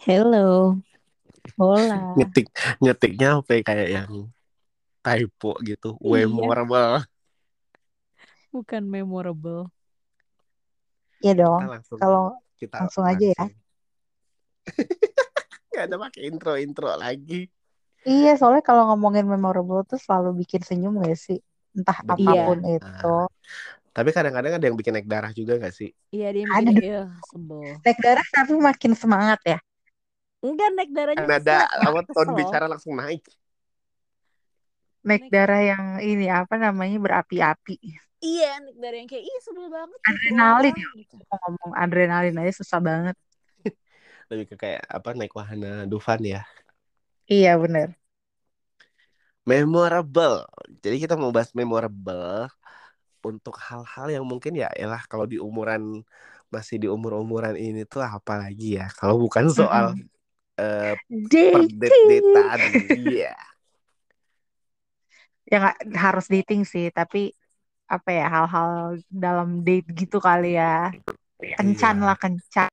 Hello. Hola. Ngetik ngetiknya sampai kayak yang typo gitu. Iya. Memorable. Bukan memorable. Iya dong. Kita langsung Kalau kita langsung aja ya. Gak ada pakai intro-intro lagi. Iya, soalnya kalau ngomongin memorable tuh selalu bikin senyum gak sih? Entah Betul. apa pun Iya. itu. Tapi kadang-kadang ada yang bikin naik darah juga gak sih? Iya dia Ada bikin ya sebel. Naik darah tapi makin semangat ya. Enggak naik darahnya ada kesel. apa ton Kesel. bicara langsung naik. Naik Naik- darah yang ini apa namanya berapi-api. Iya naik darah yang kayak ih sebel banget. gitu Adrenalin orang," gitu. Mau ngomong adrenalin aja susah banget. Lebih ke kayak apa naik wahana Dufan ya. Iya bener. Memorable. Jadi kita mau bahas memorable untuk hal-hal yang mungkin ya elah kalau di umuran masih di umur-umuran ini tuh apa lagi ya? Kalau bukan soal eh Perdet-detan. Iya. Ya nggak harus dating sih, tapi apa ya hal-hal dalam date gitu kali ya. Kencan Iya. lah kencan.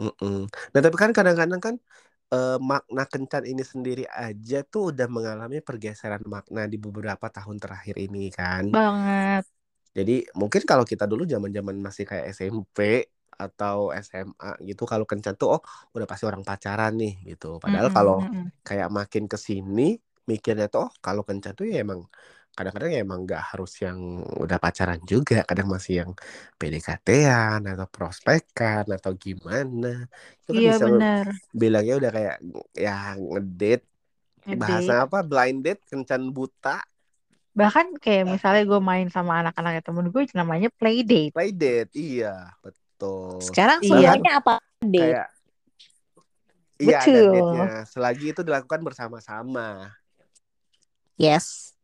Mm-mm. Nah tapi kan kadang-kadang kan eh, makna kencan ini sendiri aja tuh udah mengalami pergeseran makna di beberapa tahun terakhir ini kan. Banget. Jadi mungkin kalau kita dulu zaman-zaman masih kayak SMP atau SMA gitu kalau kencan tuh oh udah pasti orang pacaran nih gitu. Padahal Mm-mm, kalau mm-mm. kayak makin ke sini mikirnya tuh oh kalau kencan tuh ya emang kadang-kadang ya emang nggak harus yang udah pacaran juga, kadang masih yang PDKT-an atau prospekan atau gimana. Itu kan Iya bisa bener. bilangnya udah kayak ya ngedate Ngedate. bahasa apa blind date kencan buta Bahkan kayak misalnya gue main sama anak-anak temen gue namanya play date. play date iya betul Sekarang Iya. semuanya apa? Date. kayak iya ada Betul. date-nya selagi itu dilakukan bersama-sama Yes.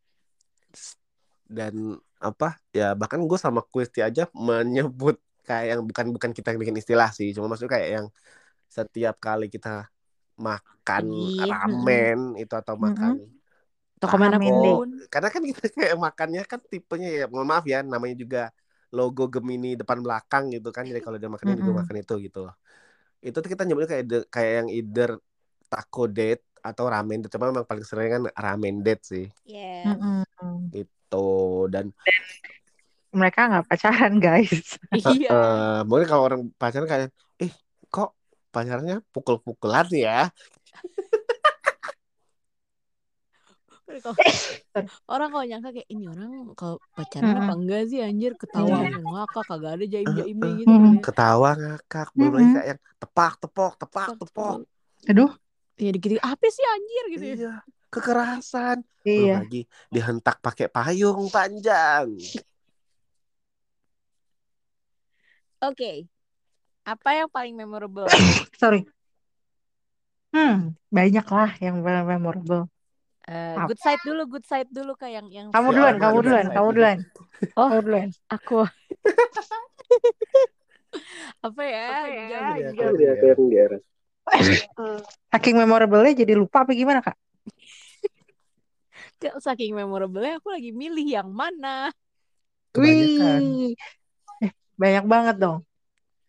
dan apa ya bahkan gue sama Kristi aja menyebut kayak yang bukan bukan kita yang bikin istilah sih cuma maksudnya kayak yang setiap kali kita makan Iya, ramen itu atau makan Toko Ramen mana pun. karena kan kita kayak makannya kan tipenya ya mohon maaf ya namanya juga logo Gemini depan belakang gitu kan jadi kalau dia makannya juga Mm-mm. makan itu gitu loh itu tuh kita nyebutnya kayak de- kayak yang either taco date atau ramen date cuma memang paling sering kan ramen date sih Yeah. Mm-mm. itu dan Mereka nggak pacaran guys. Iya. eh mungkin kalau orang pacaran kayak eh kok pacarnya pukul-pukulan ya orang kalau nyangka kayak ini orang kalau pacaran apa Mm-mm. enggak sih anjir ketawa Iya. ngakak kagak ada jaim jaimnya gitu Mm-mm. kan ya. ketawa ngakak belum lagi Mm-mm. kayak yang tepak tepok tepak tepok Aduh. ya dikit apa sih anjir gitu ya iya kekerasan belum Iya. lagi dihentak pakai payung panjang oke apa yang paling memorable Sorry. Hmm, banyak lah yang memorable. Eh, Apa? good side dulu good side dulu kak yang yang Kamu Ya duluan, Allah, kamu duluan, kamu dulu. duluan. Oh. Kamu duluan. aku apa ya Iya, jam- iya. Saking memorable-nya jadi lupa apa gimana, Kak? saking memorable aku lagi milih yang mana. Wih. Eh, banyak banget dong.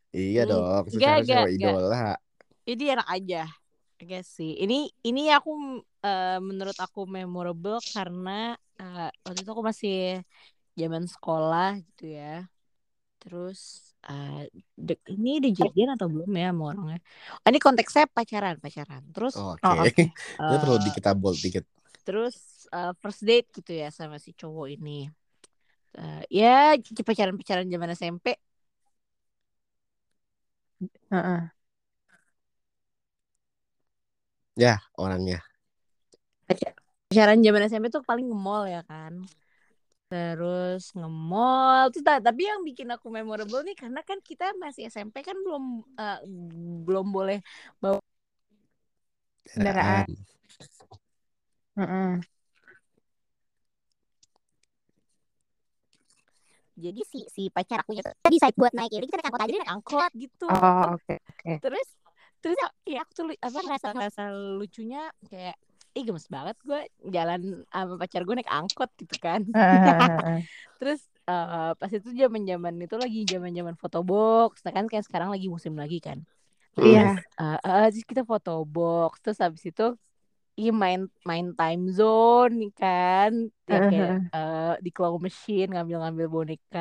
Iya dong, secara cewek enggak. idola. ini enak aja Oke sih ini ini aku eh, menurut aku memorable karena eh, waktu itu aku masih zaman sekolah gitu ya terus eh, dek ini udah jadian atau belum ya sama orangnya oh, ini konteksnya pacaran pacaran terus Oke. Oh, oke. Ini perlu di kita bold dikit. terus eh, first date gitu ya sama si cowok ini Eh, ya pacaran pacaran zaman SMP Heeh. Ya, orangnya. pacaran zaman SMP tuh paling nge-mall ya kan terus nge-mall tuh ta- tapi yang bikin aku memorable nih karena kan kita masih SMP kan belum eh, belum boleh Kendaraan. Heeh. jadi si si pacar aku tuh decide buat naik ini kita naik angkot aja naik angkot gitu Oh, oke, oke. terus terus ya aku tuh apa ngerasa ngerasa lucunya kayak ih gemes banget gue jalan sama pacar gue naik angkot gitu kan Heeh. terus eh, pas itu zaman zaman itu lagi zaman zaman fotobox nah kan kayak sekarang lagi musim lagi kan Iya. Eh, eh, terus kita foto box terus habis itu Iya main main time zone nih kan ya kayak eh, di claw machine ngambil-ngambil boneka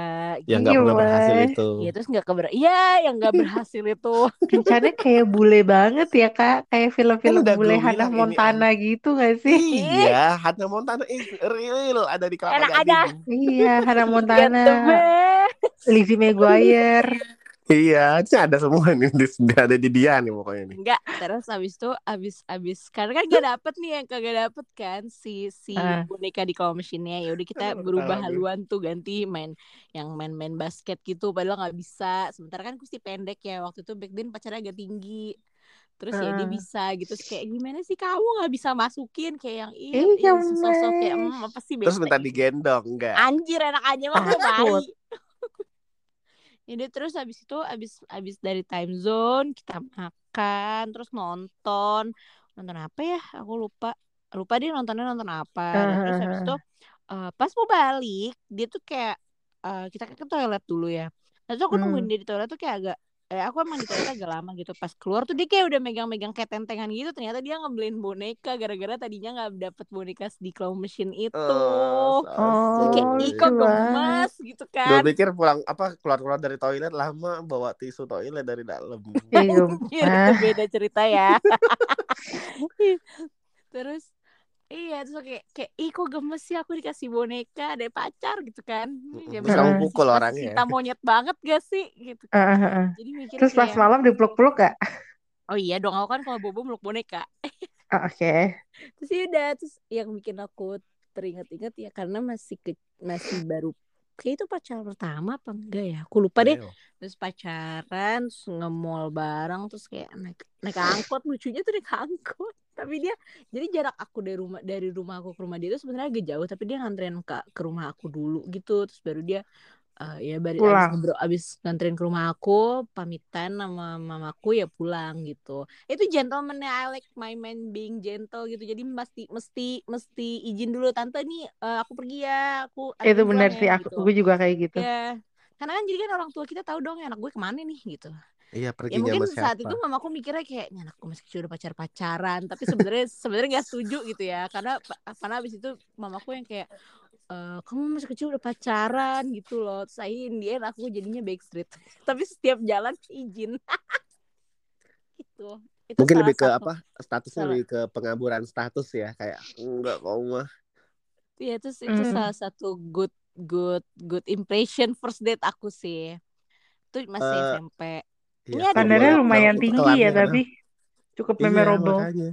Yang gitu. nggak pernah Gila. berhasil itu. Iya terus nggak keber Iya yang nggak berhasil itu Kencannya kayak bule banget ya kak Kayak film-film udah bule Hannah bilang ini Montana gitu gak sih? Iya, Hannah Montana is real ada di Kelapa. Gading. Iya Hannah the Montana. Lizzie McGuire Iya, itu ada semua nih di, ada di dia nih pokoknya nih. Enggak, terus abis itu abis abis karena kan gak dapet nih yang kagak dapet kan si si Ah. boneka di claw machine-nya ya udah kita berubah haluan tuh ganti main yang main-main basket gitu padahal nggak bisa sementara kan kusti pendek ya waktu itu back then pacarnya agak tinggi terus ya dia Ah. bisa gitu terus kayak gimana sih kamu nggak bisa masukin kayak yang Ih, iya sosok kayak. "Hmm, apa sih Terus minta gitu." digendong enggak? Anjir enak aja mah Takut. bayi. Jadi terus habis itu habis habis dari time zone kita makan terus nonton. Nonton apa ya? Aku lupa. Lupa dia nontonnya nonton apa. Dan terus habis itu eh, pas mau balik dia tuh kayak eh, kita ke toilet dulu ya. Nah terus aku Hmm. nungguin dia di toilet tuh kayak agak eh aku emang di toilet agak lama gitu. Pas keluar tuh dia kayak udah megang-megang kayak tentengan gitu. Ternyata dia ngebeliin boneka gara-gara tadinya nggak dapet boneka di claw machine itu. Oh, so Oh, kayak lucu gemes gitu Gue kan. pikir pulang apa keluar-keluar dari toilet lama bawa tisu toilet dari dalam. Iya, itu ah. beda cerita ya. Terus iya terus kayak kayak ih kok gemes sih aku dikasih boneka ada pacar gitu kan ya kamu pukul orangnya. cinta monyet banget gak sih gitu ah, ah. jadi mikir Terus pas malam dipeluk-peluk gak? oh iya dong aku kan kalau bobo meluk boneka Ah, Oke. terus ya udah terus yang bikin aku teringat-ingat ya karena masih ke, masih baru kayak itu pacar pertama apa enggak ya? Aku lupa deh. Ayo. terus pacaran terus nge-mall bareng terus kayak naik naik angkot. Lucunya tuh naik angkot. Tapi dia jadi jarak aku dari rumah dari rumah aku ke rumah dia itu sebenarnya agak jauh. Tapi dia nganterin ke ke rumah aku dulu gitu. Terus baru dia eh, ya baru abis, Pulang. ngobrol- abis nganterin ke rumah aku pamitan sama mamaku ya pulang gitu. Itu gentleman I like my man being gentle gitu. Jadi mesti mesti mesti izin dulu. Tante nih eh, aku pergi ya aku Itu benar sih ya aku gitu. gue juga kayak gitu. ya karena kan jadi kan orang tua kita tahu dong anak gue ke mana nih gitu. Iya ya perginya mungkin saat siapa? itu mamaku mikirnya kayak "Ini anakku masih kecil udah pacar pacaran tapi sebenarnya sebenarnya nggak setuju gitu ya. Karena karena abis itu mamaku yang kayak "Eh, kamu masih kecil udah pacaran gitu loh terus akhirnya in the end aku jadinya backstreet tapi setiap jalan izin gitu itu Mungkin lebih ke satu apa? Statusnya salah lebih ke pengaburan status ya kayak enggak kau mah. ya itu itu Hmm. salah satu good good good impression first date aku sih itu masih Eh, SMP Ini Iya, ada Standarnya lumayan tinggi ya kelarnya tapi cukup Iya, memorable. makanya.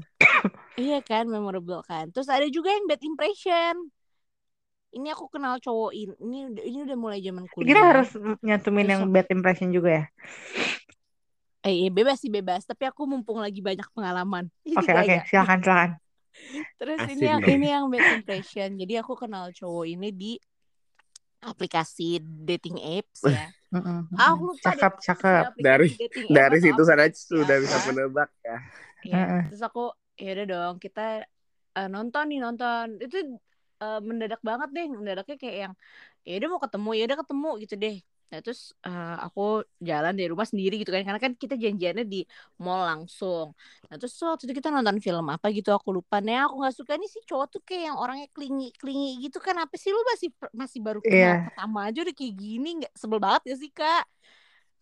Iya kan memorable kan. Terus ada juga yang bad impression. Ini aku kenal cowok ini. Ini udah ini udah mulai zaman Kita kuliah. harus nyantumin Terus yang bad impression juga ya. Eh iya, bebas sih bebas. Tapi aku mumpung lagi banyak pengalaman. Oke oke gaya. silakan silakan. Terus Asin ini yang dong. ini yang bad impression. Jadi aku kenal cowok ini di aplikasi dating apps ya. Mm-mm, Ah, mm-mm. aku lupa Cakep cakep. Dari dari situ sana sudah bisa menebak ya. Iya. Heeh. Terus aku ya udah dong kita eh, nonton nih nonton. Itu eh, mendadak banget deh. Mendadaknya kayak yang ya udah mau ketemu ya udah ketemu gitu deh. Nah terus eh, aku jalan dari rumah sendiri gitu kan karena kan kita janjiannya di mall langsung. Nah terus waktu itu kita nonton film apa gitu aku lupa. Nah aku nggak suka nih si cowok tuh kayak yang orangnya klingi klingi gitu kan apa sih lu masih masih baru kenal Iya. pertama aja udah kayak gini nggak sebel banget ya sih kak.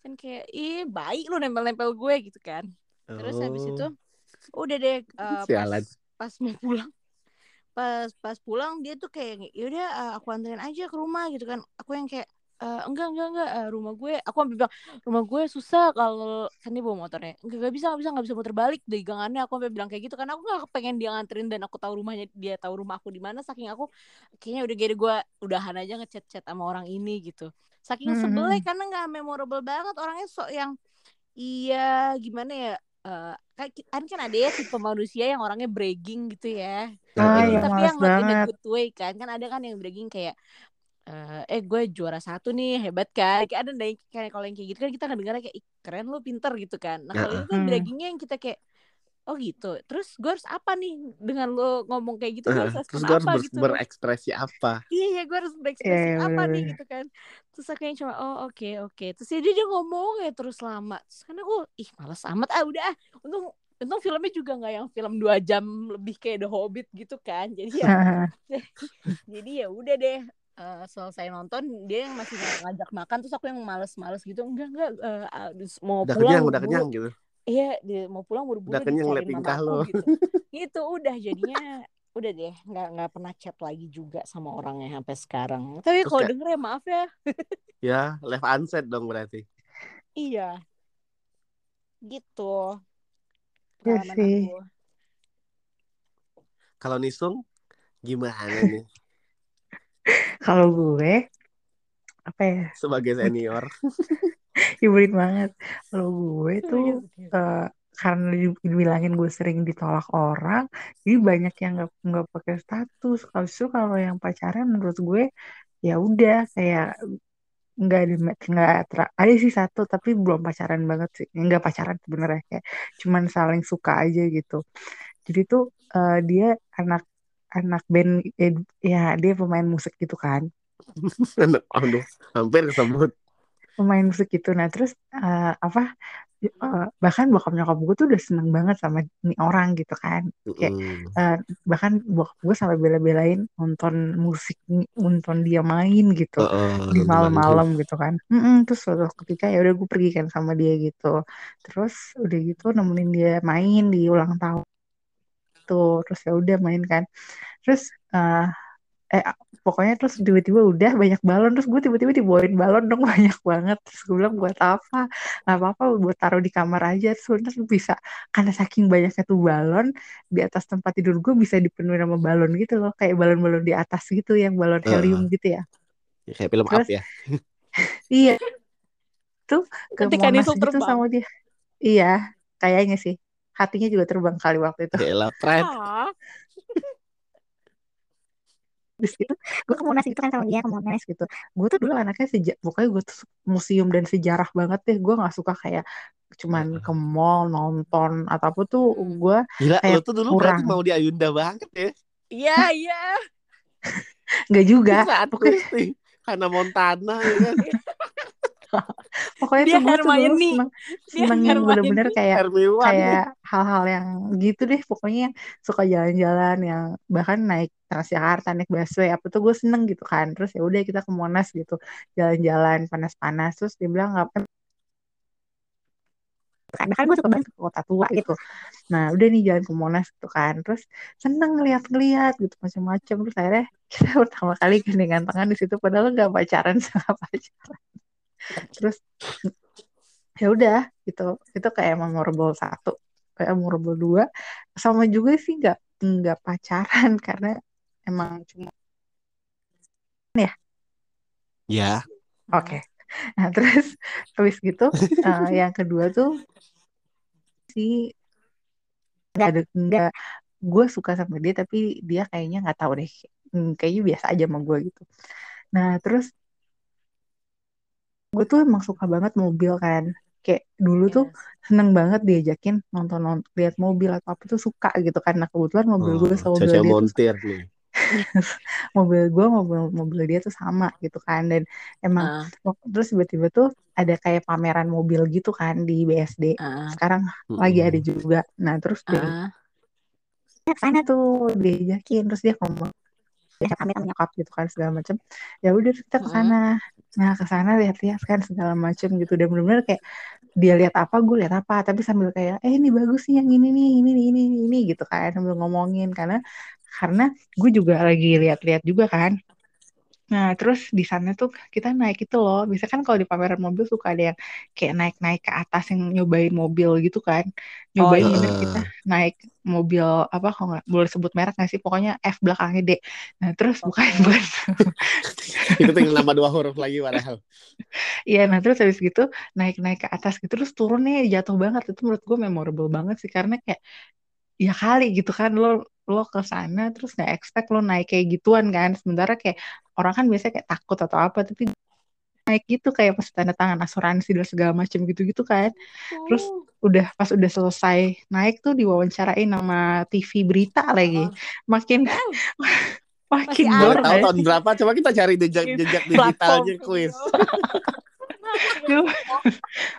Kan kayak ih baik lu nempel-nempel gue gitu kan. Terus habis itu Oh, udah deh eh, pas pas mau pulang pas pas pulang dia tuh kayak yaudah eh, aku anterin aja ke rumah gitu kan. Aku yang kayak "Eh, enggak enggak enggak eh, rumah gue aku sampai bilang rumah gue susah kalau kan dia bawa motornya. Enggak enggak bisa enggak bisa enggak bisa muter balik dari gangannya aku sampai bilang kayak gitu. Karena aku nggak pengen dia nganterin dan aku tahu rumahnya dia tahu rumah aku di mana. Saking aku kayaknya udah gede gue udahan aja ngechat chat sama orang ini gitu. Saking Hmm, sebelnya hmm. karena nggak memorable banget orangnya sok yang iya gimana ya eh kan kan kan ada ya tipe manusia yang orangnya bragging gitu ya. Ah, tapi yang tapi yang not in a good way kan kan ada kan yang bragging kayak eh eh gue juara satu nih hebat kan? Kayak ada yang kayak kalau yang kayak gitu kan kita ngedengarnya kayak Ih, keren lu pinter gitu kan. Nah kalau ini kan Hmm. braggingnya yang kita kayak oh gitu. Terus gue harus apa nih dengan lo ngomong kayak gitu? Gue harus terus gue harus apa ber- gitu? berekspresi apa? Iya iya gue harus berekspresi iya, apa nih gitu kan. Terus aku yang cuma oh oke oke. Terus ya dia, dia ngomong ya terus lama. Terus karena gue ih malas amat. Ah udah ah. Untung untung filmnya juga nggak yang film dua jam lebih kayak The Hobbit gitu kan. Jadi ya jadi ya udah deh eh, selesai nonton dia yang masih ngajak makan terus aku yang males-males gitu. Enggak enggak ah, mau udah pulang kenyang udah kenyang gitu iya dia mau pulang buru-buru Udah kenyang liat tingkah lo. gitu. Itu udah jadinya udah deh nggak nggak pernah chat lagi juga sama orangnya sampai sekarang. Tapi kalau denger ya maaf ya. Ya left unsaid dong berarti. Iya. Gitu. Pengalaman sih. aku. Kalau Nisung gimana nih? Kalau gue apa ya? sebagai senior Nyebelin banget. Kalau gue tuh eh, karena di- dibilangin gue sering ditolak orang, jadi banyak yang nggak nggak pakai status. Kalau justru kalau yang pacaran menurut gue ya udah kayak nggak ada nggak ada sih satu tapi belum pacaran banget sih. Nggak pacaran sebenarnya kayak cuman saling suka aja gitu. Jadi tuh eh, dia anak anak band eh, ya dia pemain musik gitu kan. Aduh hampir kesebut pemain musik gitu. Nah terus eh, apa eh, bahkan bokap nyokap gue tuh udah seneng banget sama nih orang gitu kan. Kayak Mm. eh, bahkan bokap gue sampai bela-belain nonton musik nonton dia main gitu Heeh, di malam-malam gitu kan. Mm-mm, terus suatu ketika ya udah gue pergi kan sama dia gitu. Terus udah gitu nemenin dia main di ulang tahun tuh terus ya udah main kan. Terus eh eh pokoknya terus tiba-tiba udah banyak balon terus gue tiba-tiba dibawain balon dong banyak banget. Terus gue bilang buat apa? Nggak apa-apa buat taruh di kamar aja. Terus udah bisa karena saking banyaknya tuh balon di atas tempat tidur gue bisa dipenuhi sama balon gitu loh. Kayak balon-balon di atas gitu yang balon Heeh. helium gitu ya. Ya, kayak film Terus- up ya. Iya. Tuh ke Ketika Monas Nisung gitu sama dia. Iya kayaknya sih. Hatinya juga terbang kali waktu itu. Ya elah Terus gitu, gue ke Monas gitu kan sama dia ke Monas gitu. Gue tuh dulu anaknya sejak, pokoknya gue tuh museum dan sejarah banget deh. Gue nggak suka kayak cuman ke mall nonton atau apa tuh Hmm. gue gila Kayak lo tuh dulu berarti kurang. mau di Ayunda banget ya iya iya nggak juga. saat Pokoknya, Hannah Montana ya kan pokoknya Dia tuh gue tuh dulu Hermione. seneng, Dia seneng yang Hermione. bener-bener kayak Hermione. kayak hal-hal yang gitu deh. Pokoknya yang suka jalan-jalan yang bahkan naik Transjakarta naik busway apa tuh gue seneng gitu kan. Terus ya udah kita ke Monas gitu. Jalan-jalan panas-panas. Terus dia bilang nggak karena kan gue suka banget ke kota tua gitu. Nah udah nih jalan ke Monas gitu kan. Terus seneng ngeliat-ngeliat gitu macam-macam terus akhirnya kita pertama kali gandengan tangan di situ padahal nggak pacaran sama pacaran terus ya udah gitu. Itu kayak memorable satu kayak memorable dua. Sama juga sih nggak nggak pacaran karena emang cuma ya? Oke. Nah terus habis gitu eh, yang kedua tuh si nggak ada nggak gue suka sama dia tapi dia kayaknya nggak tahu deh. Hmm, kayaknya biasa aja sama gue gitu. Nah terus gue tuh emang suka banget mobil kan. Kayak dulu tuh Yes. seneng banget diajakin nonton nonton lihat mobil atau apa tuh suka gitu kan. Nah kebetulan mobil gue Oh, sama mobil dia tuh montir nih. Mobil gue mobil mobil dia tuh sama gitu kan. Dan emang wak- terus tiba-tiba tuh ada kayak pameran mobil gitu kan di BSD ah, sekarang lagi ada juga. Nah terus dia ke sana tuh diajakin terus dia ngomong biasa pamit sama nyokap gitu kan segala macam ya udah kita ke sana. Nah ke sana lihat-lihat kan segala macam gitu. Dan benar-benar kayak dia lihat apa gue lihat apa. Tapi sambil kayak eh ini bagus nih yang ini nih ini nih ini nih, ini gitu kan sambil ngomongin. Karena karena gue juga lagi lihat-lihat juga kan Nah, terus di sana tuh kita naik itu loh. Biasanya kan kalau di pameran mobil suka ada yang kayak naik-naik ke atas yang nyobain mobil gitu kan. Nyobain iya. bener kita naik mobil apa kalau nggak boleh sebut merek nggak sih? Pokoknya F belakangnya D. Nah, terus bukan Oke. bukan. itu tinggal nambah dua huruf lagi padahal Iya, nah terus habis gitu naik-naik ke atas gitu terus turunnya jatuh banget. Itu menurut gue memorable banget sih karena kayak ya kali gitu kan lo lo ke sana terus nggak expect lo naik kayak gituan kan sementara kayak orang kan biasanya kayak takut atau apa tapi naik gitu kayak pas tanda tangan asuransi dan segala macam gitu-gitu kan terus udah pas udah selesai naik tuh diwawancarain sama TV berita lagi. Makin makin bor ada. tahu tahun berapa? Coba kita cari jejak-jejak digitalnya Platform kuis.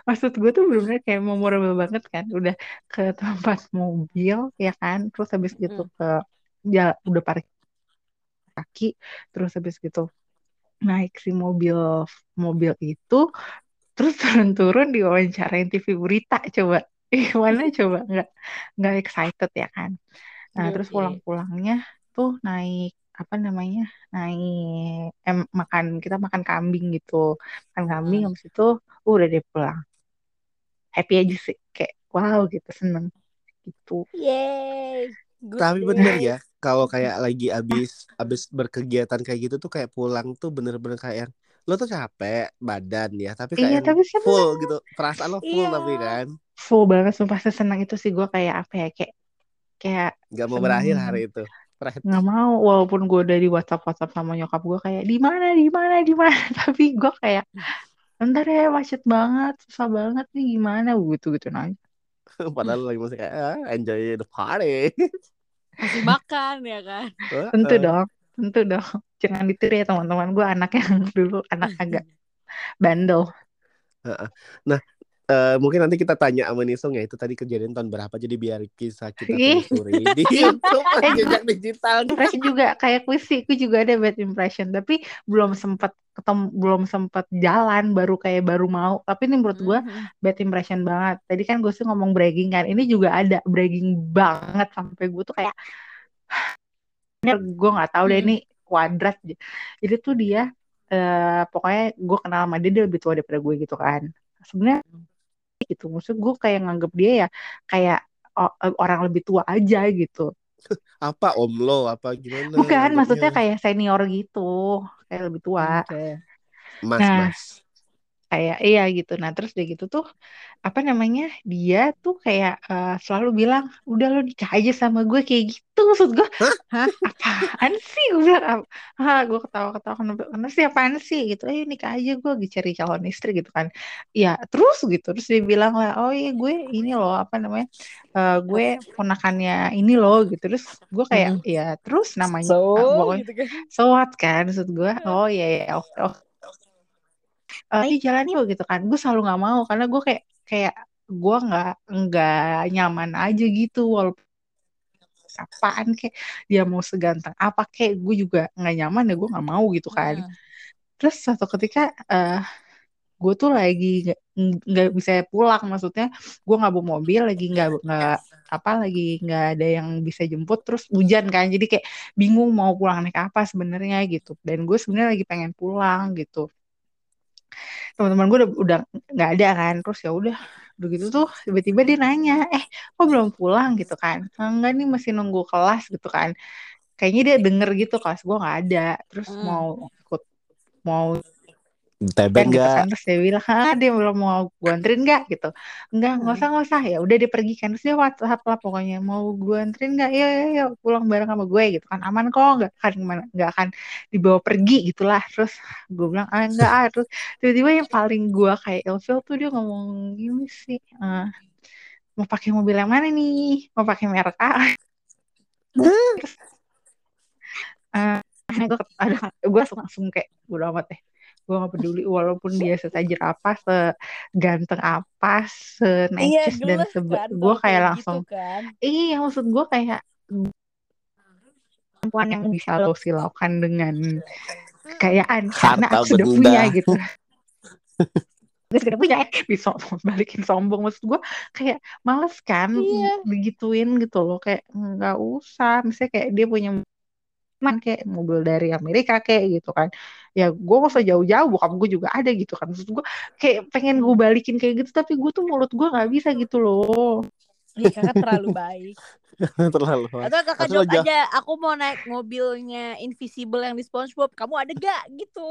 Maksud gue tuh bener-bener kayak memorable banget kan. Udah ke tempat mobil ya kan. Terus habis gitu ke ya udah parkir kaki. Terus habis gitu naik si mobil mobil itu. Terus turun-turun diwawancarain TV berita coba. Gimana coba nggak nggak excited ya kan. Nah, terus Yoi. pulang-pulangnya tuh naik apa namanya? Naik em, makan kita makan kambing gitu. Makan kambing Hmm. habis itu uh, udah deh pulang. Happy aja sih kayak wow gitu seneng gitu. Yeay. Good Tapi bener day. ya, kalau kayak lagi abis abis berkegiatan kayak gitu tuh kayak pulang tuh bener-bener kayak yang lo tuh capek badan ya, tapi kayak Iya, tapi full gitu, perasaan lo full Iya. tapi kan full banget sumpah seneng itu sih gue kayak apa ya kayak kayak nggak mau seneng berakhir hari itu. Fred. nggak mau walaupun gue udah di WhatsApp WhatsApp sama nyokap gue kayak di mana di mana di mana? Tapi gue kayak ntar ya macet banget susah banget nih gimana? Gitu gitu nanya. Padahal lagi masih kayak ah, enjoy the party. Masih makan ya kan. tentu dong tentu dong. Jangan ditiru ya teman-teman. Gue anak yang dulu anak agak bandel. Nah, eh, mungkin nanti kita tanya sama Nisung ya itu tadi kejadian tahun berapa jadi biar bisa kita telusuri. Di YouTube Eh, jejak digital. impression juga kayak kuis sih gue juga ada bad impression tapi belum sempat ketemu belum sempat jalan baru kayak baru mau. Tapi ini menurut gue Mhm. bad impression banget. Tadi kan gue sih ngomong bragging kan ini juga ada bragging banget sampai gue tuh kayak gue nggak tahu deh Hmm. ini kuadrat. Jadi tuh dia eh, pokoknya gue kenal sama dia dia lebih tua daripada gue gitu kan. Sebenarnya gitu maksud gue kayak nganggep dia ya kayak o- orang lebih tua aja gitu Apa om lo apa gimana? bukan maksudnya kayak senior gitu kayak lebih tua Oke. Mas Nah, mas. Kayak iya gitu. Nah terus dia gitu tuh apa namanya dia tuh kayak eh, selalu bilang udah lo nikah aja sama gue kayak gitu. Maksud gue Hah? apaan sih? Gue bilang ah gue ketawa ketawa kenapa sih apaan sih? Gitu ayo nikah aja gue lagi cari calon istri gitu kan. Ya terus gitu terus dia bilang lah oh iya gue ini loh apa namanya eh, gue ponakannya ini loh gitu. Terus gue kayak ya terus namanya So pokoknya gitu kan. so what kan maksud gue oh iya iya oke oke Eh, jalan yuk gitu kan. Gue selalu nggak mau karena gue kayak kayak gue nggak nggak nyaman aja gitu walaupun apaan kayak dia mau seganteng apa kayak gue juga nggak nyaman ya gue nggak mau gitu kan. Mm. terus suatu ketika eh gue tuh lagi nggak bisa pulang maksudnya gue nggak bawa mobil lagi nggak nggak apa lagi nggak ada yang bisa jemput terus hujan kan. Jadi kayak bingung mau pulang naik apa sebenarnya gitu. Dan gue sebenarnya lagi pengen pulang gitu teman-teman gue udah udah nggak ada kan. Terus ya udah begitu tuh tiba-tiba dia nanya eh kok belum pulang? gitu kan. Enggak nih masih nunggu kelas gitu kan. Kayaknya dia denger gitu kelas gue nggak ada. Terus Hmm. mau ikut mau Tebeng nggak? kan terus dia bilang ah dia belum mau gue anterin nggak? Gitu. Enggak nggak usah nggak usah. Ya udah dia pergi kan. Terus dia WhatsApp lah pokoknya mau gue anterin nggak? Ya ya ya pulang bareng sama gue gitu kan. Aman kok nggak akan nggak akan dibawa pergi gitulah. Terus gue bilang ah enggak ah. Terus tiba-tiba yang paling gue kayak ilfil tuh dia ngomong gini sih eh, mau pakai mobil yang mana nih? Mau pakai merek A? Eh, gue ada gue langsung, langsung kayak udah amat deh gue gak peduli walaupun dia setajir apa seganteng apa Iya, senecis dan geles sebe kan gue kayak gitu langsung kan. iya maksud gue kayak perempuan yang bisa lo silaukan dengan kekayaan karena aku sudah benda. punya gitu gue sudah punya eh, bisa balikin sombong maksud gue kayak males kan Iya. digituin gitu loh kayak nggak usah misalnya kayak dia punya man kayak mobil dari Amerika kayak gitu kan ya gue gak usah jauh-jauh bokap gue juga ada gitu kan maksud gue kayak pengen gue balikin kayak gitu tapi gue tuh mulut gue nggak bisa gitu loh Iya, kakak terlalu baik. Terlalu. Atau kakak jawab aja, aku mau naik mobilnya Invisible yang di SpongeBob. Kamu ada gak? Gitu.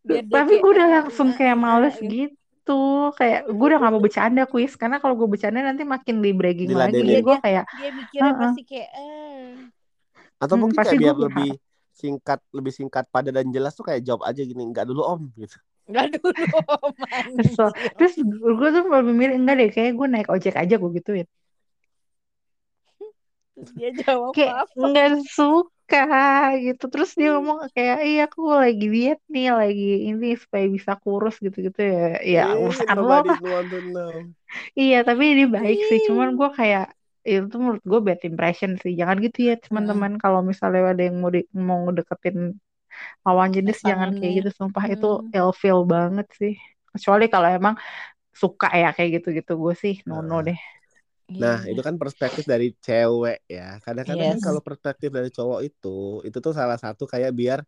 Biar tapi gue udah "Ah, langsung kayak ah," males gitu. gitu kayak gue udah gak mau bercanda kuis karena kalau gue bercanda nanti makin di bragging lagi gue kayak Dia mikirnya Heeh. pasti kayak, eh. Atau Hmm, mungkin kayak gue biar lebih singkat, lebih singkat, padat dan jelas tuh kayak jawab aja gini, nggak dulu om gitu. Enggak dulu Kesel. manggil. Terus gue tuh lebih milih enggak deh kayak gue naik ojek aja gue gituin. Terus dia jawab Kayak nggak suka gitu. Terus dia ngomong kayak iya aku lagi diet nih lagi ini supaya bisa kurus gitu-gitu ya. Ya Eh, urusan lo lah. Iya tapi dia baik sih. Cuman gue kayak itu tuh menurut gue bad impression sih. Jangan gitu ya teman-teman. Kalau misalnya ada yang mau di, mau ngedeketin lawan jenis jangan kayak gitu. Sumpah itu Hmm. ilfeel banget sih. Kecuali kalau emang suka ya kayak gitu-gitu gue sih no no deh. Nah, Iya. itu kan perspektif dari cewek ya. Kadang-kadang kan Yes. kalau perspektif dari cowok itu, itu tuh salah satu kayak biar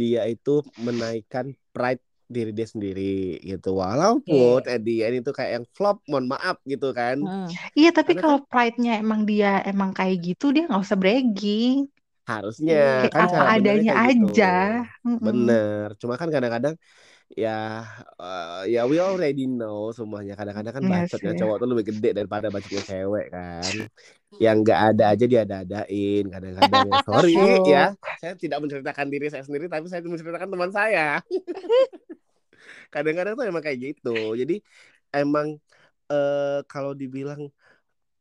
dia itu menaikkan pride diri dia sendiri gitu. Walaupun at the end itu kayak yang flop, mohon maaf gitu kan. Hmm. Iya tapi Karena kan kalau pride-nya emang dia emang kayak gitu dia nggak usah bragging. harusnya Kayak kan apa cara benernya adanya kayak gitu. aja. Bener. Cuma kan kadang-kadang ya eh, ya we already know semuanya. Kadang-kadang kan Iya bacotnya sih. cowok tuh lebih gede daripada bacotnya cewek kan. Yang nggak ada aja dia ada-adain kadang-kadang ya. Sorry ya, saya tidak menceritakan diri saya sendiri tapi saya menceritakan teman saya. Kadang-kadang tuh emang kayak gitu. Jadi emang eh kalau dibilang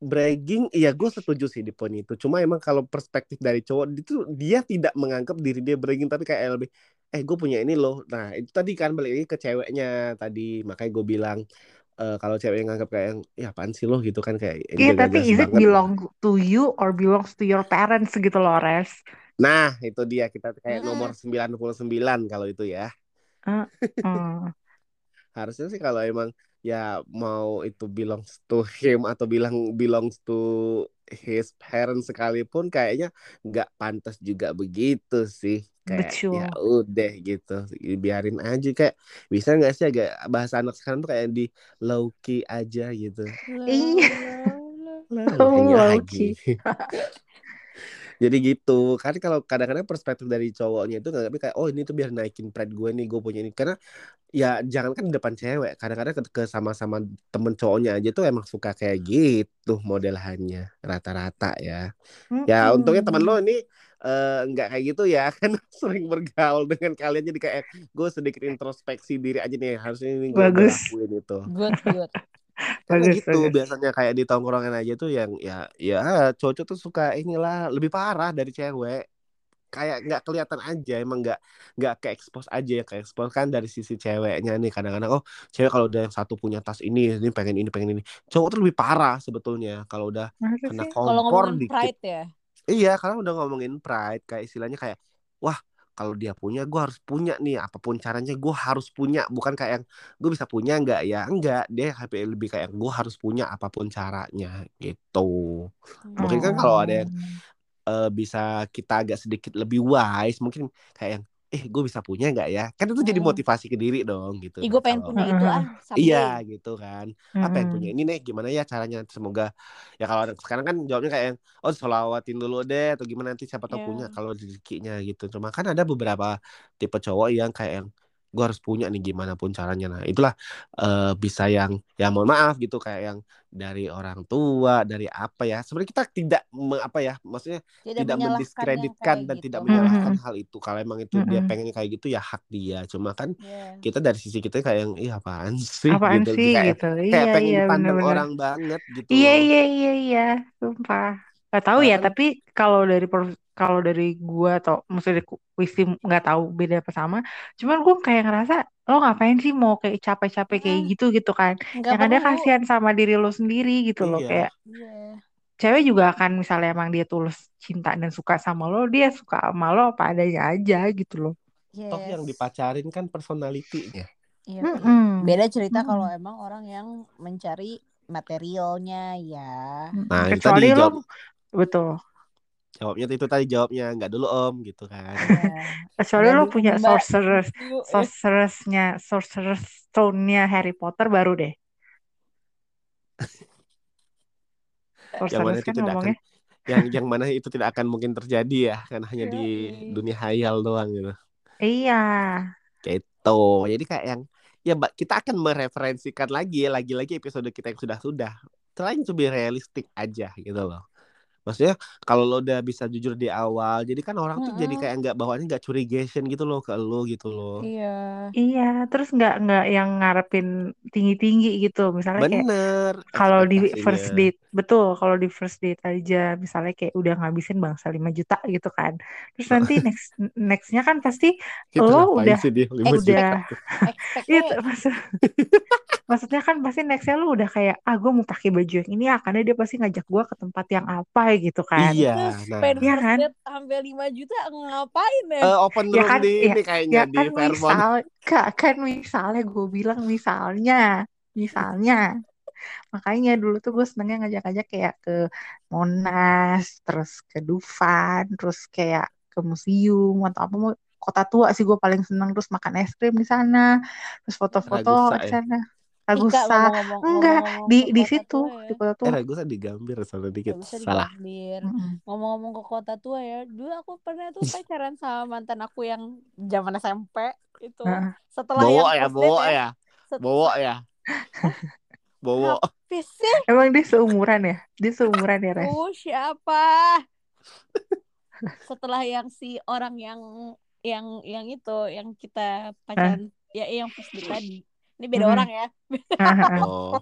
bragging, iya gue setuju sih di poin itu. Cuma emang kalau perspektif dari cowok itu dia tidak menganggap diri dia bragging tapi kayak lebih eh gue punya ini loh. Nah itu tadi kan balik lagi ke ceweknya tadi makanya gue bilang eh, kalau cewek yang nganggap kayak yang ya apaan sih lo gitu kan kayak Iya gak tapi is it banget. belong to you or belongs to your parents gitu loh Res. Nah itu dia kita kayak Mm-mm. nomor 99 kalau itu ya. Harusnya sih kalau emang ya mau itu belongs to him atau bilang belongs to his parents sekalipun kayaknya nggak pantas juga begitu sih. Kayak ya udah gitu. Biarin aja. Kayak bisa nggak sih agak bahasa anak sekarang tuh kayak di low key aja gitu. Iya. low lagi. key. jadi gitu. Kan kalau kadang-kadang perspektif dari cowoknya itu nggak kayak oh ini tuh biar naikin pride gue nih gue punya ini. Karena ya jangan kan di depan cewek. Kadang-kadang ke, ke sama-sama temen cowoknya aja tuh emang suka kayak gitu modelannya rata-rata ya. Ya untungnya teman lo ini eh, nggak kayak gitu ya kan sering bergaul dengan kalian. Jadi kayak gue sedikit introspeksi diri aja nih harusnya ini gue Bagus. lakuin itu. Good, good. Karena Bagus, gitu bagus. biasanya kayak di tongkrongan aja tuh yang ya ya cowok tuh suka inilah lebih parah dari cewek kayak nggak kelihatan aja emang nggak nggak ke expose aja ya ke expose kan dari sisi ceweknya nih kadang-kadang oh cewek kalau udah yang satu punya tas ini ini pengen ini pengen ini cowok tuh lebih parah sebetulnya kalau udah Masa kena? Kalau kompor ngomongin dikit pride ya. iya karena udah ngomongin pride kayak istilahnya kayak wah kalau dia punya gue harus punya nih apa pun caranya gue harus punya. Bukan kayak yang gue bisa punya nggak? Ya enggak dia lebih kayak gue harus punya apa pun caranya gitu. Mungkin kan kalau ada yang eh, bisa kita agak sedikit lebih wise mungkin kayak yang eh gue bisa punya nggak ya? Kan itu jadi motivasi ke diri dong gitu Ih, gue pengen kalau punya itu ah someday. iya gitu kan. Apa yang punya ini nih gimana ya caranya? Semoga ya kalau ada- sekarang kan jawabnya kayak yang, oh selawatin dulu deh atau gimana nanti siapa tahu Iya. punya kalau rezekinya gitu. Cuma kan ada beberapa tipe cowok yang kayak yang gue harus punya nih gimana pun caranya nah itulah eh, bisa yang ya mohon maaf gitu kayak yang dari orang tua dari apa ya sebenarnya kita tidak me- apa ya maksudnya Tidak, tidak mendiskreditkan dan gitu. tidak menyalahkan Mm-mm. hal itu kalau emang itu dia Mm-mm. pengennya kayak gitu ya hak dia cuma kan Iya. kita dari sisi kita kayak yang ih apaan sih Apaan gitu sih kayak gitu? kayak Iya pengen iya dipandang bener-bener. orang banget gitu Iya iya iya iya, sumpah. Gak tahu karena ya, kan tapi kalau dari kalau dari gua atau maksudnya Wisti nggak tahu beda apa sama. Cuman gua kayak ngerasa lo ngapain sih mau kayak capek-capek kayak gitu gitu kan? nggak Yang ada kasihan sama diri lo sendiri gitu loh. iya Kayak Iya. cewek juga akan misalnya emang dia tulus cinta dan suka sama lo, dia suka sama lo apa adanya aja gitu loh. toh yang Yes. dipacarin kan personalitinya Iya, iya. Mm-mm. Beda cerita Mm-mm. kalau emang orang yang mencari materialnya ya. Nah Kecuali lo betul. Jawabnya itu tadi jawabnya nggak dulu om gitu kan Iya. Kecuali lo punya mbak. sorceress Dulu, eh. sorceressnya sorceress stone-nya Harry Potter baru deh. yang mana Sorceress itu kan tidak akan ngomongnya. yang yang mana itu tidak akan mungkin terjadi ya kan hanya di dunia hayal doang gitu Iya. gitu jadi kayak yang ya Mbak, kita akan mereferensikan lagi lagi-lagi episode kita yang sudah sudah trying to be realistic aja gitu loh Maksudnya kalau lo udah bisa jujur di awal, jadi kan orang tuh jadi kayak nggak bawaannya nggak curigation gitu loh ke lo gitu loh. Iya. Iya, terus nggak nggak yang ngarepin tinggi-tinggi gitu. Misalnya kayak Bener kalau di first date, betul. Kalau di first date aja, misalnya kayak udah ngabisin bangsa 5 juta gitu kan. Terus nanti next nextnya kan pasti lo udah sih dia 5 Expect- juta udah itu maksud maksudnya kan pasti nextnya lu udah kayak ah gue mau pakai baju yang ini ah karena dia pasti ngajak gue ke tempat yang apa gitu kan Iya, Terus nah. Iya kan? hampir 5 juta ngapain ya? Eh, open Ya room kan, di ya- ini kayaknya ya di kan Fairmont. misal kak kan misalnya gue bilang misalnya misalnya makanya dulu tuh gue senengnya ngajak-ngajak kayak ke Monas terus ke Dufan terus kayak ke museum atau apa mau kota tua sih gue paling seneng terus makan es krim di sana terus foto-foto di ya? sana Ragusa enggak di di situ tua di ya. kota Eh, tua Ragusa di Gambir salah dikit. Salah. Ngomong-ngomong ke kota tua ya, dulu aku pernah tuh pacaran sama mantan aku yang zaman SMP itu. Setelah yang ya, date ya. ya. Bowo ya. Apa sih? emang dia seumuran ya dia seumuran ya Res Oh, siapa? Setelah yang si orang yang yang yang itu yang kita pacaran ya yang first date tadi. Ini beda Mhm. orang ya. Oh.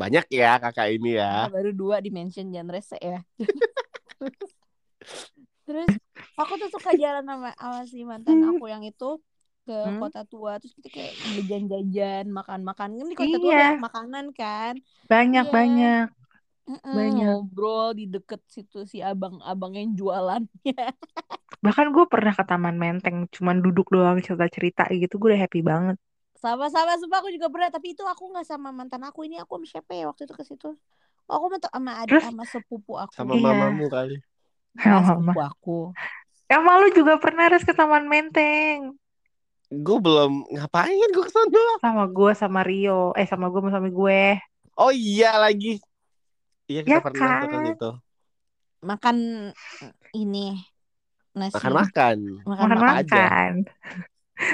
Banyak ya kakak ini ya. Nah, baru dua dimension jangan rese ya. Terus aku tuh suka jalan sama, sama si mantan aku yang itu ke Hmm. kota tua terus kita kayak jajan-jajan makan-makan kan di kota tua Iya. banyak makanan kan banyak Iya. banyak Mm-mm, Banyak. ngobrol di deket situ si abang-abang yang jualannya bahkan gue pernah ke Taman Menteng cuman duduk doang cerita-cerita gitu gue udah happy banget sama-sama sumpah aku juga pernah tapi itu aku nggak sama mantan aku ini aku sama siapa ya waktu itu ke situ oh, aku sama sama adik Terus? sama sepupu aku Sama Iya. mamamu kali. Sama sepupu aku Emang lu juga pernah Res ke Taman Menteng Gue belum ngapain gue ke sana. sama gue sama Rio eh sama gue sama suami gue Oh iya lagi. Iya kita Ya pernah kan kan? itu. makan ini nasi Makan-makan. makan makan aja. makan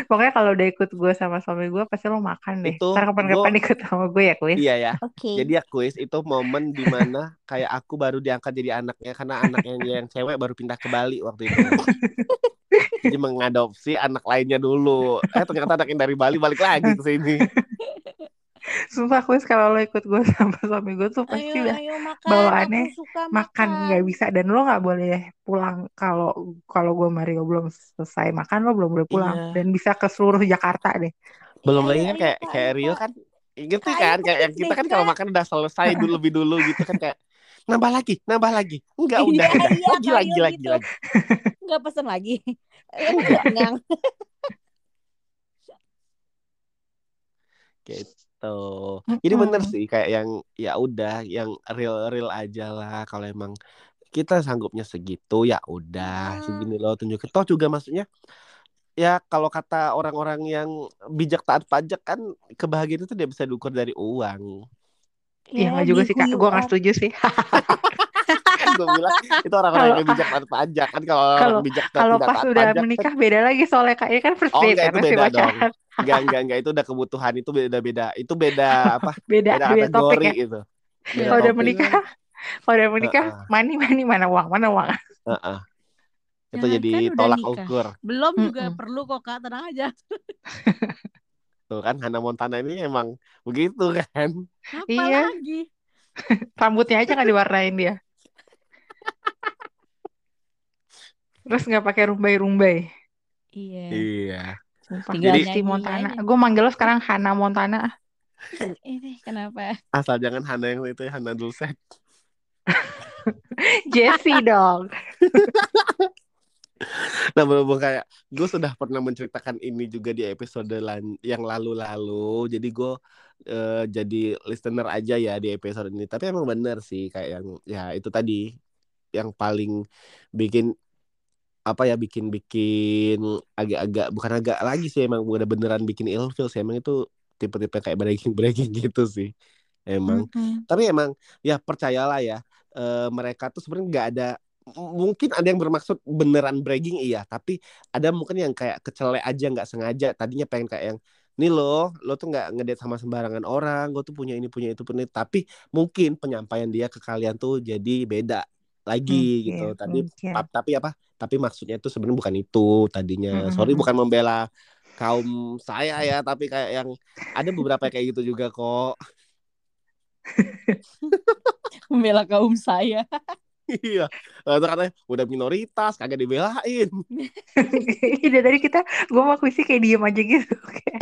pokoknya kalau udah ikut gue sama suami gue pasti lo makan deh Itu ntar kapan-kapan gua- ikut sama gue ya kuis Iya ya. oke Jadi ya kuis itu momen di mana kayak aku baru diangkat jadi anaknya karena anaknya yang cewek baru pindah ke Bali waktu itu. jadi mengadopsi anak lainnya dulu. Eh ternyata anak yang dari Bali balik lagi ke sini. Sumpah kuis kalau lo ikut gue sama suami gue tuh pasti ayo udah ayo makan. bawaannya makan nggak bisa. Dan lo nggak boleh pulang kalau kalau gue Mario belum selesai makan lo belum boleh pulang. Iya. dan bisa ke seluruh Jakarta deh. Belum Iya, lagi kan kayak kayak Rio kan ngerti Kak, kan kayak yang kita kan kalau makan udah selesai dulu lebih dulu gitu kan kayak nambah lagi nambah lagi. Enggak Iya, udah. udah iya, lagi lagi Mario lagi gitu. lagi. Nggak pesen lagi. Emang nggak kenyang gitu jadi bener Mm-mm. sih kayak yang ya udah yang real real aja lah kalau emang kita sanggupnya segitu ya udah Hmm. segini loh tunjukin toh juga maksudnya ya kalau kata orang-orang yang bijak taat pajak kan kebahagiaan itu tidak bisa diukur dari uang Iya nggak juga sih kak, gue nggak setuju sih. gue bilang itu orang-orang Kalau- yang bijak taat pajak kan kalau orang bijak Kalau pas udah pajak kan menikah beda lagi soalnya ini kan first Oh, date enggak, kan masih beda pacaran. enggak enggak enggak itu udah kebutuhan itu beda-beda itu beda apa Beda beda beda kategori ya. itu beda Kalau udah menikah, kalau udah menikah, money money mana uang mana uang. Heeh. itu Jangan jadi kan tolak nikah. ukur belum juga Mm-mm. perlu kok kak tenang aja tuh kan Hannah Montana ini emang begitu kan apa Iya. lagi Rambutnya aja nggak diwarnain dia. Terus nggak pakai rumbai-rumbai. iya iya Sumpah. Tinggal Jadi nyanyi Montana. Gue manggil lo sekarang Hannah Montana. ini kenapa asal jangan Hannah yang itu ya Hannah Dulcet Jessie dong. nah berhubung kayak gue sudah pernah menceritakan ini juga di episode lan- yang lalu-lalu jadi gue eh, jadi listener aja ya di episode ini tapi emang bener sih kayak yang ya itu tadi yang paling bikin apa ya bikin bikin agak-agak bukan agak lagi sih emang udah beneran bikin ilfil sih. Emang itu tipe-tipe kayak breaking breaking gitu sih. Emang. Mm-mm. tapi emang ya percayalah ya eh, mereka tuh sebenarnya nggak ada mungkin ada yang bermaksud beneran bragging iya. Tapi ada mungkin yang kayak kecele aja nggak sengaja. Tadinya pengen kayak yang nih lo lo tuh nggak ngedate sama sembarangan orang gue tuh punya ini punya itu punya itu." tapi mungkin penyampaian dia ke kalian tuh jadi beda lagi Mungkin, gitu. Tadi pa- tapi apa? Tapi maksudnya itu sebenarnya bukan itu tadinya. Mm, Sorry mm, bukan membela kaum saya ya, tapi kayak yang ada beberapa kayak gitu juga kok. Membela kaum saya. Iya. Lalu katanya udah minoritas kagak dibelain. Dari tadi kita gue mau kuisi kayak diem aja gitu kayak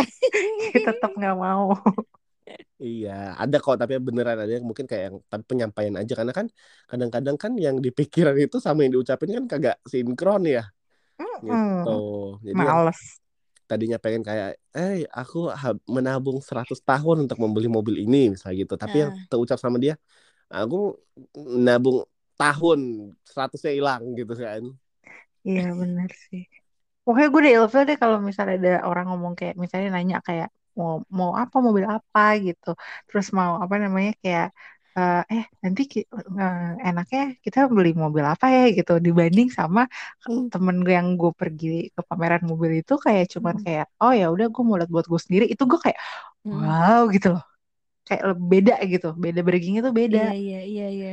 kita tetap nggak mau. Iya, ada kok tapi beneran ada yang mungkin kayak yang tapi penyampaian aja karena kan kadang-kadang kan yang di pikiran itu sama yang diucapin kan kagak sinkron ya. Gitu. Mm, Jadi yang Males. tadinya pengen kayak, eh aku menabung 100 tahun untuk membeli mobil ini misalnya gitu. Tapi yang terucap sama dia, aku nabung tahun 100-nya hilang gitu kan. Iya benar sih. Pokoknya gue udah ilfil deh kalau misalnya ada orang ngomong kayak misalnya nanya kayak mau mau apa mobil apa gitu. Terus mau apa namanya kayak eh eh, nanti ki- eh, enaknya kita beli mobil apa ya gitu dibanding sama temen gue yang gue pergi ke pameran mobil itu kayak cuman Hmm. kayak oh ya udah gue mau lihat buat gue sendiri itu gue kayak Hmm. wow gitu loh kayak beda gitu beda braggingnya tuh beda Iya, iya, iya, iya.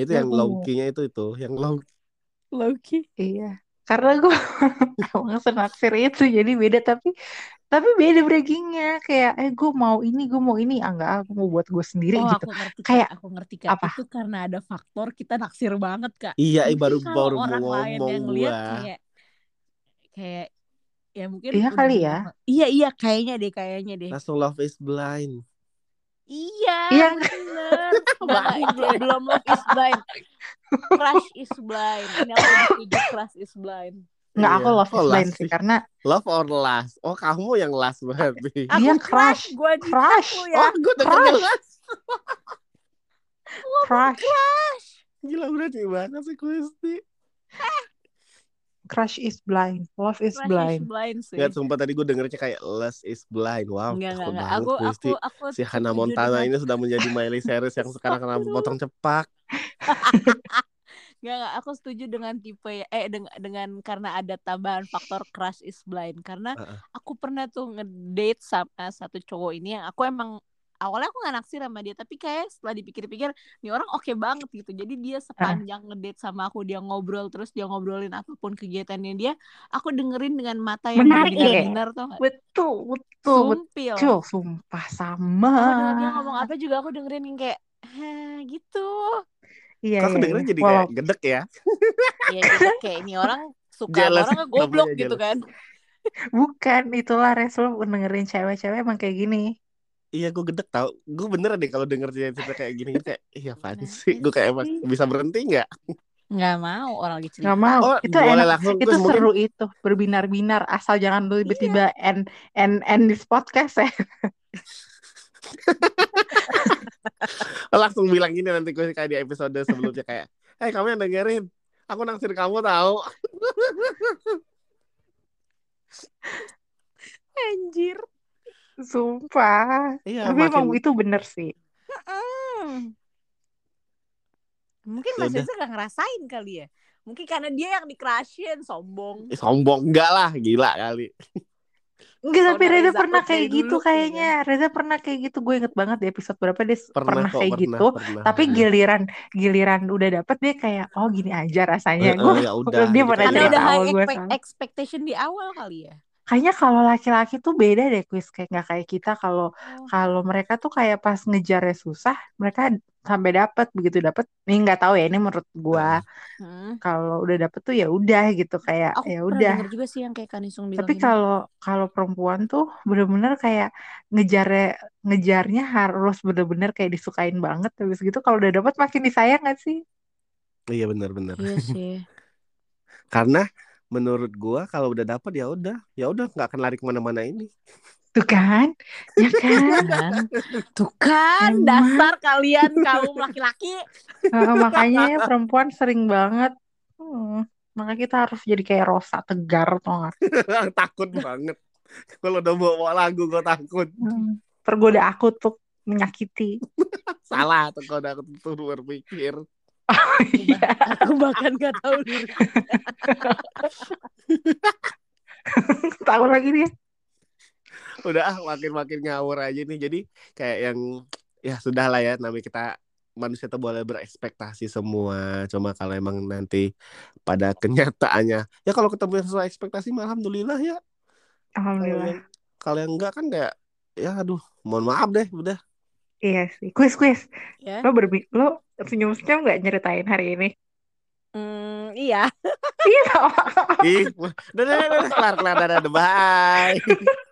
Itu Ya, yang gue mau low-key-nya itu itu, yang low Loki. iya karena gue emang senaksir itu jadi beda tapi tapi beda braggingnya kayak eh gue mau ini gue mau ini ah enggak aku mau buat gue sendiri Oh, gitu aku ngerti kayak Aku ngerti Kak. apa Itu karena ada faktor kita naksir banget Kak. Iya, eh, Mungkin baru kalau baru mau orang lain yang lihat gua. kayak kayak ya mungkin iya udah kali ya. Iya, iya, kayaknya deh, kayaknya deh. Langsung love is blind. Iya, iya bener. Belum, love is blind. Crush is blind. Ini aku lebih setuju crush is blind. Nggak aku Iya. love Oh, is blind last sih sih. karena Love or last? Oh, kamu yang last berarti. Aku dia crush, crush gue di crush aku ya. Oh, gue crush last. crush Crush. Gila berarti banget sih Kristi. crush is blind love is Crush is blind blind sih. Nggak, sumpah tadi gue dengernya kayak last is blind. Wow, Enggak, enggak, takut enggak. banget Aku, Kristi. aku, aku Si Hannah Montana dengan ini sudah menjadi Miley Cyrus yang sekarang kena potong cepak. Enggak, enggak. Aku setuju dengan tipe ya, eh dengan, dengan karena ada tambahan faktor crush is blind. Karena Heeh. aku pernah tuh ngedate sama satu cowok ini yang aku emang awalnya aku gak naksir sama dia tapi kayak setelah dipikir-pikir nih orang oke banget gitu. Jadi dia sepanjang ngedate sama aku dia ngobrol terus dia ngobrolin apa pun kegiatannya dia aku dengerin dengan mata yang menarik ya. benar-benar tuh gak betul betul sumpil. Betul sumpah sama. Aku denger dia ngomong apa juga aku dengerin yang kayak Hah, gitu iya Kok iya dengernya iya jadi kayak walau gedek ya? ya gitu kayak ini orang suka Jealous, orang goblok gitu kan bukan itulah res lo dengerin cewek-cewek emang kayak gini Iya, gue gedek tau. Gue beneran deh kalau denger dia cerita kayak gini. Kayak, iya apaan Nah, sih? Gue kayak emang bisa berhenti nggak? nggak mau orang lagi nggak cerita mau Oh, itu boleh enak langsung. itu mungkin seru itu berbinar-binar asal jangan lu iya tiba-tiba end end end this podcast ya langsung bilang gini nanti gue kayak di episode sebelumnya kayak, eh kamu yang dengerin. Aku naksir kamu tahu. anjir. Sumpah. Iya, tapi emang makin itu bener sih. Mungkin ya Mas Reza gak ngerasain kali ya? Mungkin karena dia yang dikerashin sombong. Ih, sombong. Enggak lah, gila kali. Enggak, tapi Reza pernah kayak gitu dulu gitu kayaknya. Reza pernah kayak gitu. Gue inget banget di episode berapa dia s- Pernah pernah kok, kayak pernah, gitu. pernah. Tapi giliran giliran udah dapet dia kayak oh gini aja rasanya. Heeh, Gue ya udah dia gitu pernah cerita udah lah. high sama gue expectation di awal kali ya Kayaknya kalau laki-laki tuh beda deh kuis kayak nggak kayak kita kalau oh. kalau mereka tuh kayak pas ngejarnya susah mereka sampai dapet begitu dapet ini nggak tahu ya ini menurut gua Heeh. Hmm. kalau udah dapet tuh ya udah gitu kayak ya udah juga sih yang kayak Kanisung bilang Tapi kalau kalau perempuan tuh bener-bener kayak ngejar ngejarnya harus bener-bener kayak disukain banget. Habis gitu kalau udah dapet makin disayang gak sih? Iya benar-benar. iya sih Karena menurut gua kalau udah dapet ya udah, ya udah nggak akan lari ke mana-mana ini. Tuh kan? Ya kan? tuh kan Emang. dasar kalian kaum laki-laki Heeh, makanya ya perempuan sering banget. Hmm, makanya kita harus jadi kayak Rosa tegar tau gak? takut banget. Kalau udah bawa lagu gua takut. Hmm, tergoda aku tuh menyakiti. Salah tuh kalau udah aku tuh berpikir. Oh aku, iya. bah- aku bahkan gak tahu lirik Takut lagi dia. Udah ah makin-makin ngawur aja nih. Jadi kayak yang ya sudah lah ya namanya kita manusia itu boleh berekspektasi semua. Cuma kalau emang nanti pada kenyataannya, ya kalau ketemu yang sesuai ekspektasi, mah alhamdulillah ya. Alhamdulillah. kalau yang enggak kan kayak, ya aduh, mohon maaf deh, udah. Iya sih. Kuis, kuis. Ya. Lo berbi lo senyum-senyum nggak nyeritain hari ini? Hmm, iya. Iya. Ih, udah, udah, udah, kelar, kelar, udah, udah, bye.